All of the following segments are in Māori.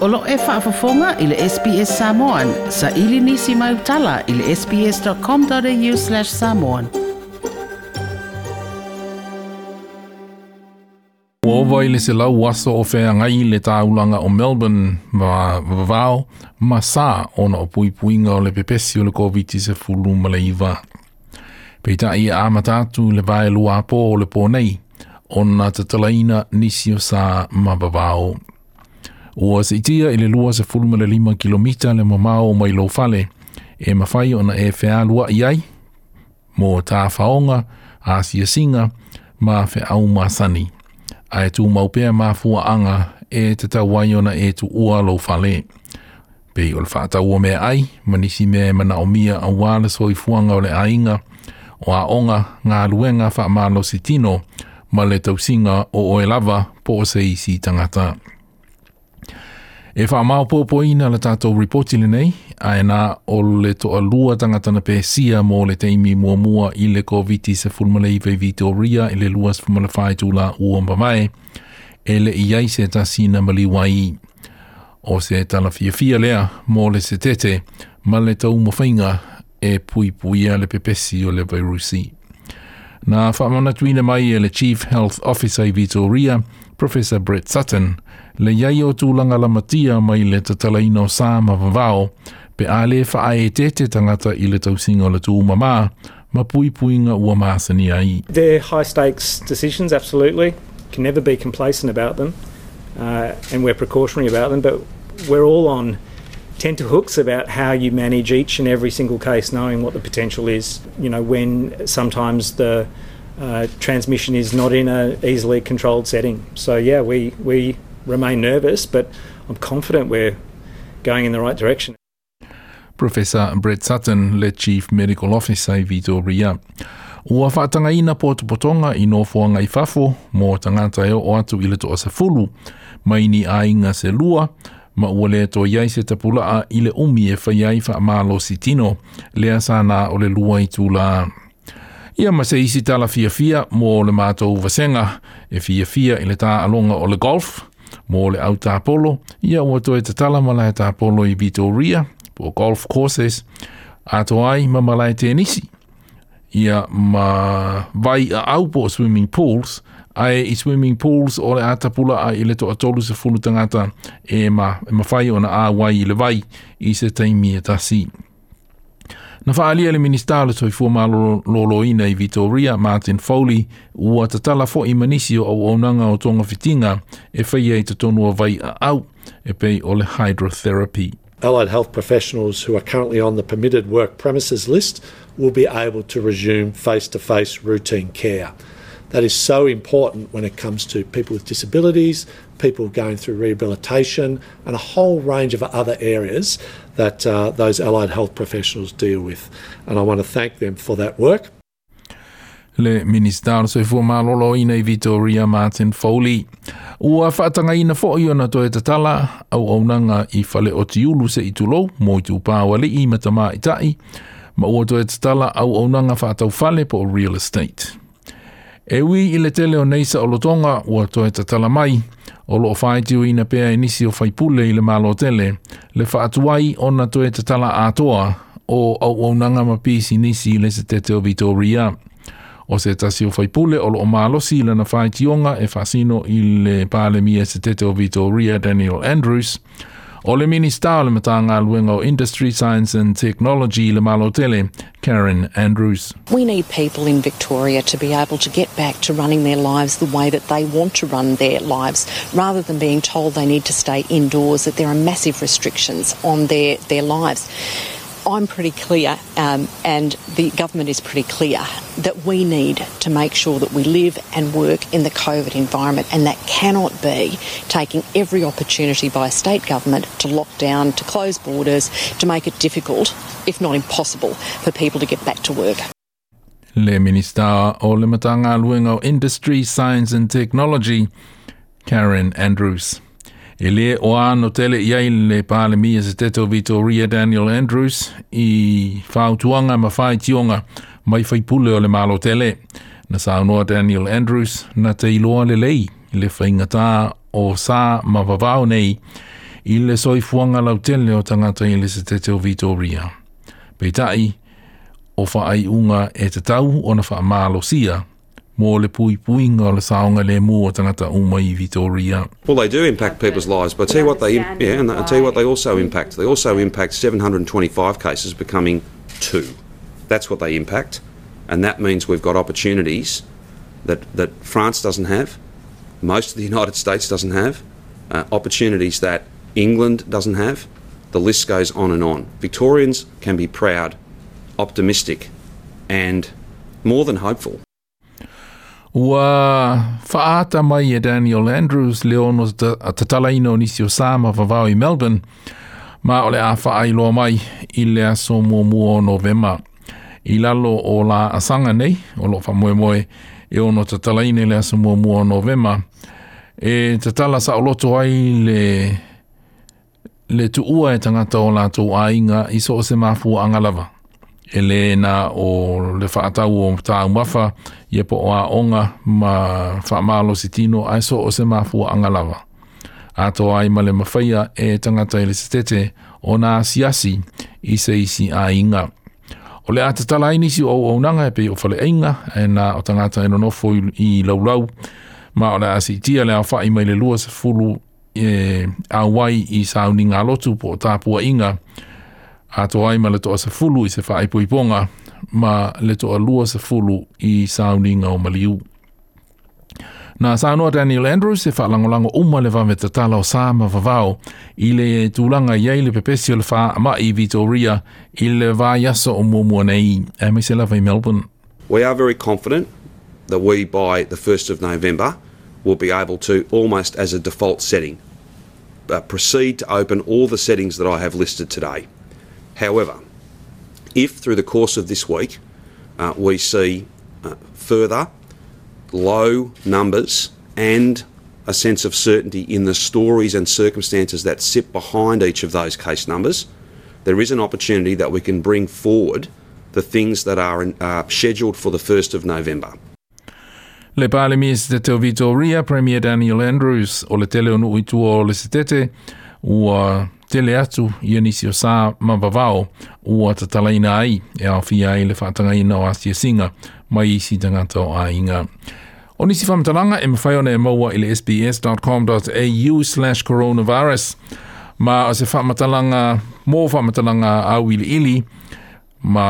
Olo e whaafafonga i le SPS Samoan. Sa ili nisi mai utala i le sps.com.au slash samoan. Ova i le se lau waso o whea ngai le tāulanga o Melbourne ma vāo ma sā ona o pui puinga o le pepesi o le COVID-19 se fulu ma le iwa. Pei ta i a matatu le vāe lua o le pō nei ona te talaina nisi o sā ma vāo o asitia itia i lua se fulma le lima kilomita le mamao o mai fale e mafai ona e whea lua i ai mō tā whaonga a sia singa ma whea au mā sani a e tū maupea mā fua anga e te tau ai ona e tu ua lo fale pe o le whātau mea ai manisi mea e mana o mia a wāle soi fuanga o le ainga o a onga ngā luenga wha mālo si tino ma le tausinga o oelava po o se isi tangataa E wha mao pōpō ina le tātou reporti le nei, a e nā o le toa lua tangata na pēsia mō le teimi mua mua i le COVID-19 se fulmalei vei vito ria i le lua se fulmalefai tū la ua mbamae, e le i ai se tasi na mali wai. O se tala fia fia lea mō le se tete, ma le tau mawhainga e pui pui a le pepesi o le virusi. Nā whamana tuina mai e le Chief Health Officer i Vitoria, Professor Brett Sutton, le iai o tūlanga matia mai le tatalaina sa sāma vavao, pe a le whaae tete tangata i le tausinga o le tūmamā, ma pui ua māsani ai. They're high stakes decisions, absolutely. Can never be complacent about them. Uh, and we're precautionary about them, but we're all on tenterhooks about how you manage each and every single case, knowing what the potential is. You know, when sometimes the uh, transmission is not in a easily controlled setting. So yeah, we we remain nervous, but I'm confident we're going in the right direction. Professor Brett Sutton, le Chief Medical Officer of Victoria. Ua whaatanga ina pōtu potonga i nōwhoa ngai whafo mō tangata eo o atu i leto o sa fulu, mai ni a inga se lua, ma ua le to iai se tapulaa i le umi e whaiai wha malo si tino, lea sā o le lua i tūlaa. Ia ma se isi tala fia fia mō le mātou vasenga e fia fia i le tā alonga o le golf mō le au tā polo. Ia ua toi te tala malai tā polo i Vitoria po golf courses ato ai ma malai tenisi. Ia ma vai a au po swimming pools ai i swimming pools o le atapula ai i le to atolu se funu tangata e ma, e ma whai ona a wai i le vai i se taimi e tasi. Ia Na whaalia le minister le toi fua mā loloina i Vitoria, Martin Foley, ua tatala fo i manisi o aunanga o tonga fitinga e whaia i tatonua vai a au e pei o le hydrotherapy. Allied health professionals who are currently on the permitted work premises list will be able to resume face-to-face -face routine care. That is so important when it comes to people with disabilities, people going through rehabilitation, and a whole range of other areas that uh, those allied health professionals deal with. And I want to thank them for that work. le minister se fuamalolo ina i Vitoria Martin Foley. Ua whaatanga ina fo i ona toe tatala au aunanga i whale o tiulu se i tulou mo i tūpāwale i matama i tai ma ua toe tatala au aunanga whaatau whale po real estate. e wi i le tele o neisa o lotonga ua toe tatala mai, o lo whaiti o ina pēa e nisi o whaipule i le malo tele, le whaatuai o na toe tatala atoa o au au nanga ma pisi nisi le se tete o Vitoria. O se tasi o whaipule o lo o le na whaiti onga e fasino i le pāle mi e se tete o Vitoria Daniel Andrews, O le minista o le matanga Industry, Science and Technology le malotele, Karen Andrews. We need people in Victoria to be able to get back to running their lives the way that they want to run their lives, rather than being told they need to stay indoors, that there are massive restrictions on their, their lives. I'm pretty clear, um, and the government is pretty clear, that we need to make sure that we live and work in the COVID environment, and that cannot be taking every opportunity by a state government to lock down, to close borders, to make it difficult, if not impossible, for people to get back to work. Le Minister o le Matanga Industry, Science and Technology, Karen Andrews. E le o ano tele ia i le pale mia se teto Vitoria Daniel Andrews i whautuanga ma whai tionga mai whai pule o le malo tele. Na saunoa Daniel Andrews na te iloa le lei le whaingata o sa ma vavau nei i le soifuanga lau tele o tangata i le se teto Vitoria. Pei tai, o whaai unga e te tau o na wha sia – mō le pui puinga o le saonga le tangata i Well, they do impact people's lives, but I tell you what, they, yeah, and I tell you what, they also impact. They also impact 725 cases becoming two. That's what they impact, and that means we've got opportunities that, that France doesn't have, most of the United States doesn't have, uh, opportunities that England doesn't have. The list goes on and on. Victorians can be proud, optimistic, and more than hopeful Ua whaata mai e Daniel Andrews, Leono Tatalaino Nisio Sama Vavau i Melbourne, ma ole a whaai loa mai i le aso mua mua o novema. I lalo o la asanga nei, o lo wha moe moe, e ono Tatalaino i le aso mua mua o novema, e Tatala sa o loto ai le le tu ua e tangata o la tu ainga i so o se mafu angalava. lava. Elena o le fata o ta mafa ye po a onga ma fa malo sitino aso o se mafu angalava ato ai male mafia e tangata ele sitete ona siasi i se isi a inga o le ata tala inisi o e o nanga pe o fale inga e na o tangata ino e nofo i laulau ma o le asi tia le awha i mai le lua se fulu e a wai i sauninga lotu po tapua inga inga ai ma le i se wha ma le lua i sauninga o maliu. Na Daniel Andrews se uma le tatala o Sāma i le tūlanga iei le pepesi o le wha ama i Vitoria i le o nei. E se i Melbourne. We are very confident that we by the 1st of November will be able to, almost as a default setting, uh, proceed to open all the settings that I have listed today. However, if through the course of this week uh, we see uh, further low numbers and a sense of certainty in the stories and circumstances that sit behind each of those case numbers, there is an opportunity that we can bring forward the things that are uh, scheduled for the 1st of November. Le Parlamento de Vitoria Premier Daniel Andrews o le tele o le setete ua tele atu i anisi o sā ma vavao o atatalaina ai e au fia ai le whātanga ina o Asia Singa mai i si tangata o a inga. O nisi whamtalanga e mawhai e maua i sbs.com.au slash coronavirus ma o se whamtalanga mō whamtalanga a wili ili ma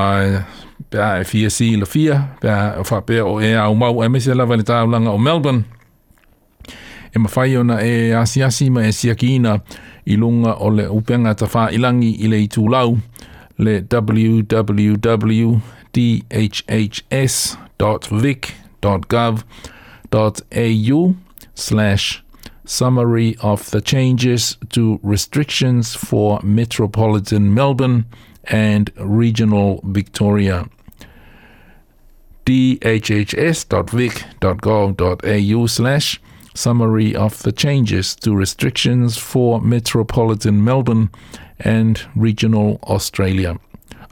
pia e fia si la fia pia o whapea o e au mau e mese lawa le tāulanga o Melbourne e mawhai ona e asiasi ma e siakiina i lunga o le upenga ta whailangi i le i tūlau le www.dhhs.vic.gov.au slash summary of the changes to restrictions for metropolitan Melbourne and regional Victoria. dhhs.vic.gov.au slash summary of the changes to restrictions for metropolitan Melbourne and regional Australia,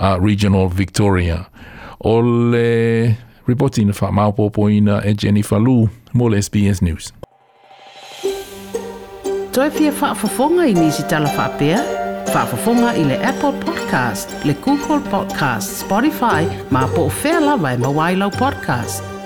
uh, regional Victoria. All reporting from maupopo ina e Jennifer Lu mo SBS News. Toi pia whaafafonga i nisi tala whaapea? Whaafafonga i le Apple Podcast, le Google Podcast, Spotify, ma po o whea lawa podcast.